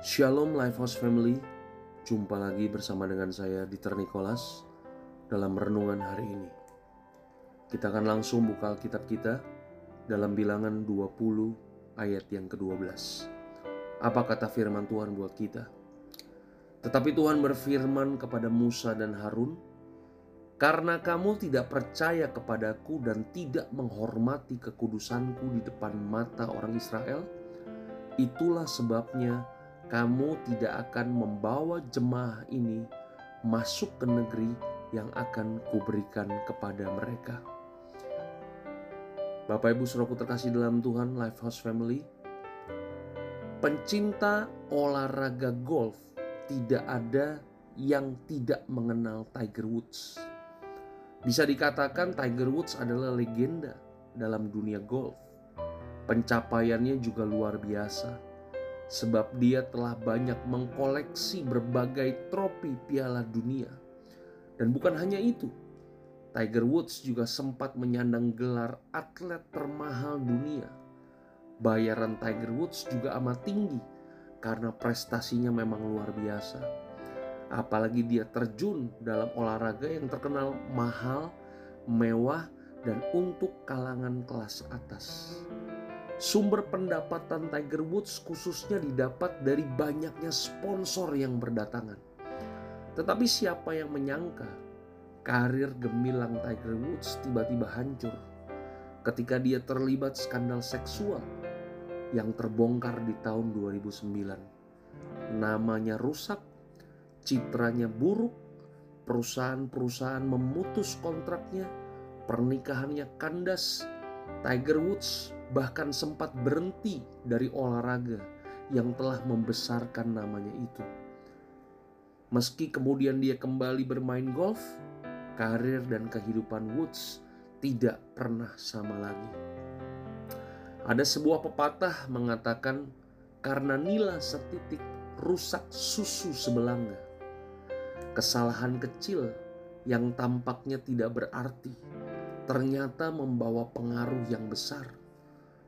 Shalom Lifehouse Family, jumpa lagi bersama dengan saya Dieter Nicholas dalam renungan hari ini. Kita akan langsung buka Alkitab kita dalam bilangan 20 ayat yang ke-12. Apa kata firman Tuhan buat kita? Tetapi Tuhan berfirman kepada Musa dan Harun, karena kamu tidak percaya kepadaku dan tidak menghormati kekudusanku di depan mata orang Israel, itulah sebabnya kamu tidak akan membawa jemaah ini masuk ke negeri yang akan kuberikan kepada mereka. Bapak Ibu Saudaraku terkasih dalam Tuhan Lifehouse Family, pencinta olahraga golf tidak ada yang tidak mengenal Tiger Woods. Bisa dikatakan Tiger Woods adalah legenda dalam dunia golf. Pencapaiannya juga luar biasa sebab dia telah banyak mengkoleksi berbagai trofi Piala Dunia. Dan bukan hanya itu, Tiger Woods juga sempat menyandang gelar atlet termahal dunia. Bayaran Tiger Woods juga amat tinggi karena prestasinya memang luar biasa. Apalagi dia terjun dalam olahraga yang terkenal mahal, mewah, dan untuk kalangan kelas atas. Sumber pendapatan Tiger Woods khususnya didapat dari banyaknya sponsor yang berdatangan. Tetapi siapa yang menyangka karir gemilang Tiger Woods tiba-tiba hancur ketika dia terlibat skandal seksual yang terbongkar di tahun 2009. Namanya rusak, citranya buruk, perusahaan-perusahaan memutus kontraknya, pernikahannya kandas, Tiger Woods bahkan sempat berhenti dari olahraga yang telah membesarkan namanya itu. Meski kemudian dia kembali bermain golf, karir dan kehidupan Woods tidak pernah sama lagi. Ada sebuah pepatah mengatakan karena nila setitik rusak susu sebelanga. Kesalahan kecil yang tampaknya tidak berarti ternyata membawa pengaruh yang besar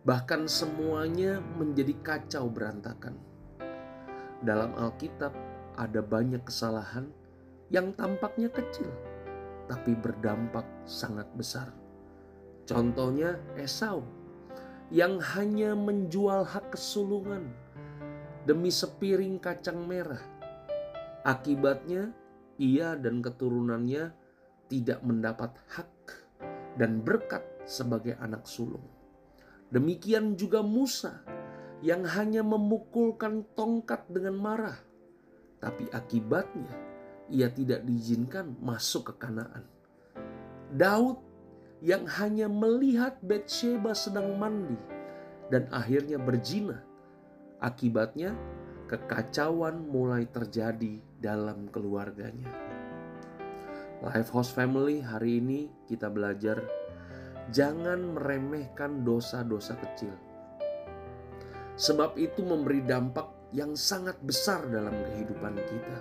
bahkan semuanya menjadi kacau berantakan. Dalam Alkitab ada banyak kesalahan yang tampaknya kecil, tapi berdampak sangat besar. Contohnya Esau yang hanya menjual hak kesulungan demi sepiring kacang merah. Akibatnya ia dan keturunannya tidak mendapat hak dan berkat sebagai anak sulung. Demikian juga Musa yang hanya memukulkan tongkat dengan marah. Tapi akibatnya ia tidak diizinkan masuk ke Kanaan. Daud yang hanya melihat Bathsheba sedang mandi dan akhirnya berzina. Akibatnya kekacauan mulai terjadi dalam keluarganya. Lifehouse Family hari ini kita belajar jangan meremehkan dosa-dosa kecil. Sebab itu memberi dampak yang sangat besar dalam kehidupan kita.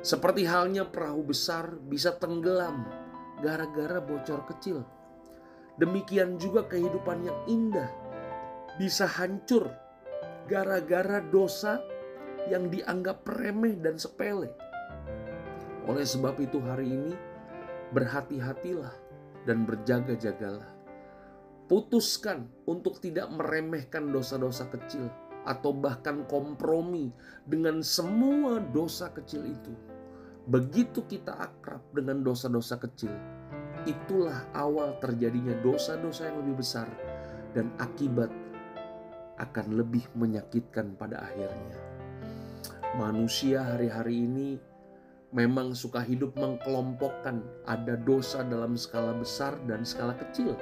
Seperti halnya perahu besar bisa tenggelam gara-gara bocor kecil. Demikian juga kehidupan yang indah bisa hancur gara-gara dosa yang dianggap remeh dan sepele. Oleh sebab itu hari ini berhati-hatilah dan berjaga-jagalah. Putuskan untuk tidak meremehkan dosa-dosa kecil atau bahkan kompromi dengan semua dosa kecil itu. Begitu kita akrab dengan dosa-dosa kecil, itulah awal terjadinya dosa-dosa yang lebih besar dan akibat akan lebih menyakitkan pada akhirnya. Manusia hari-hari ini memang suka hidup mengkelompokkan ada dosa dalam skala besar dan skala kecil.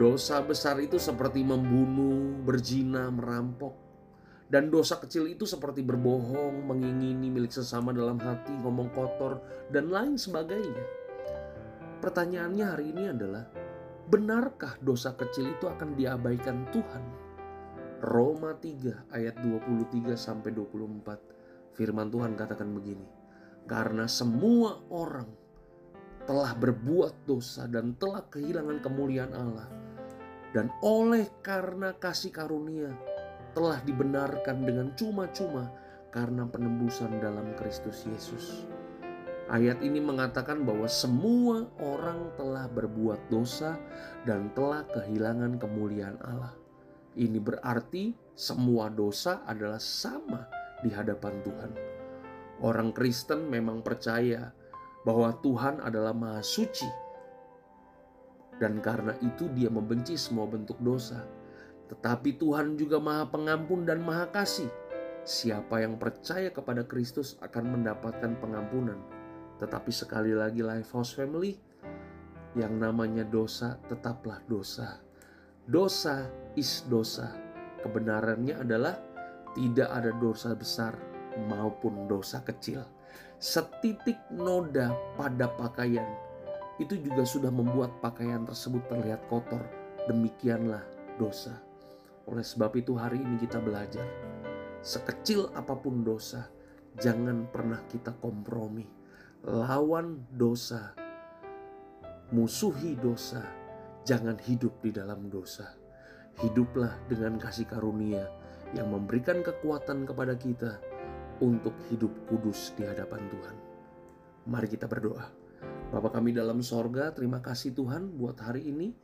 Dosa besar itu seperti membunuh, berzina, merampok. Dan dosa kecil itu seperti berbohong, mengingini milik sesama dalam hati, ngomong kotor, dan lain sebagainya. Pertanyaannya hari ini adalah, benarkah dosa kecil itu akan diabaikan Tuhan? Roma 3 ayat 23 sampai 24. Firman Tuhan katakan begini karena semua orang telah berbuat dosa dan telah kehilangan kemuliaan Allah. Dan oleh karena kasih karunia, telah dibenarkan dengan cuma-cuma karena penembusan dalam Kristus Yesus. Ayat ini mengatakan bahwa semua orang telah berbuat dosa dan telah kehilangan kemuliaan Allah. Ini berarti semua dosa adalah sama di hadapan Tuhan. Orang Kristen memang percaya bahwa Tuhan adalah Maha Suci, dan karena itu dia membenci semua bentuk dosa. Tetapi Tuhan juga Maha Pengampun dan Maha Kasih. Siapa yang percaya kepada Kristus akan mendapatkan pengampunan. Tetapi sekali lagi Lifehouse Family, yang namanya dosa tetaplah dosa. Dosa is dosa. Kebenarannya adalah tidak ada dosa besar maupun dosa kecil. Setitik noda pada pakaian itu juga sudah membuat pakaian tersebut terlihat kotor. Demikianlah dosa. Oleh sebab itu hari ini kita belajar. Sekecil apa pun dosa, jangan pernah kita kompromi. Lawan dosa. Musuhi dosa. Jangan hidup di dalam dosa. Hiduplah dengan kasih karunia yang memberikan kekuatan kepada kita untuk hidup kudus di hadapan Tuhan. Mari kita berdoa. Bapak kami dalam sorga, terima kasih Tuhan buat hari ini.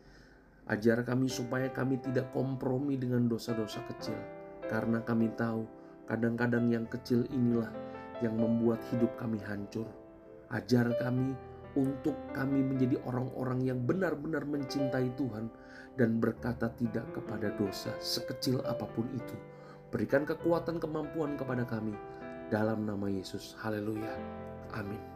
Ajar kami supaya kami tidak kompromi dengan dosa-dosa kecil. Karena kami tahu kadang-kadang yang kecil inilah yang membuat hidup kami hancur. Ajar kami untuk kami menjadi orang-orang yang benar-benar mencintai Tuhan dan berkata tidak kepada dosa sekecil apa pun itu. Berikan kekuatan kemampuan kepada kami dalam nama Yesus. Haleluya. Amin.